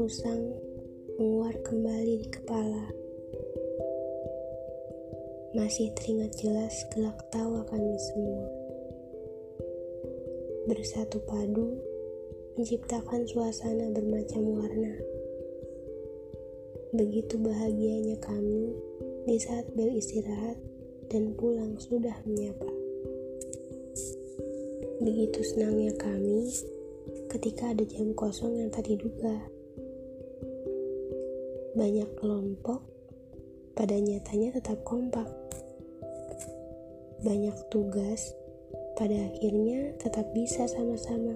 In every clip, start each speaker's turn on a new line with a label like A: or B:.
A: usang menguar kembali di kepala. Masih teringat jelas gelak tawa kami semua. Bersatu padu, menciptakan suasana bermacam warna. Begitu bahagianya kami di saat bel istirahat dan pulang sudah menyapa. Begitu senangnya kami ketika ada jam kosong yang tak diduga. Banyak kelompok, pada nyatanya tetap kompak. Banyak tugas, pada akhirnya tetap bisa sama-sama.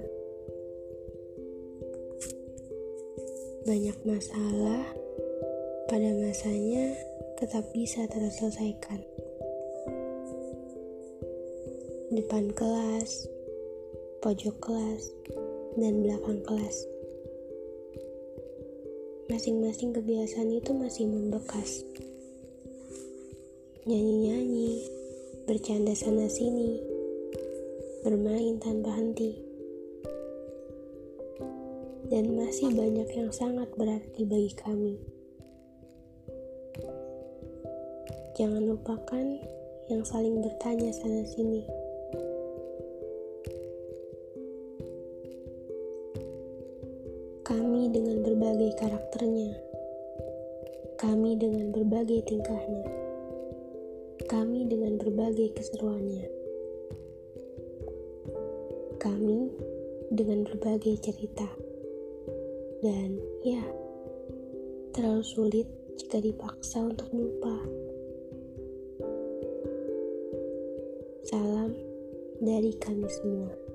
A: Banyak masalah, pada masanya tetap bisa terselesaikan. Depan kelas, pojok kelas, dan belakang kelas. Masing-masing kebiasaan itu masih membekas. Nyanyi-nyanyi, bercanda sana-sini, bermain tanpa henti. Dan masih banyak yang sangat berarti bagi kami. Jangan lupakan yang saling bertanya sana-sini. Kami dengan berbagai karakternya. Kami dengan berbagai tingkahnya. Kami dengan berbagai keseruannya. Kami dengan berbagai cerita. Dan ya, terlalu sulit jika dipaksa untuk lupa. Salam dari kami semua.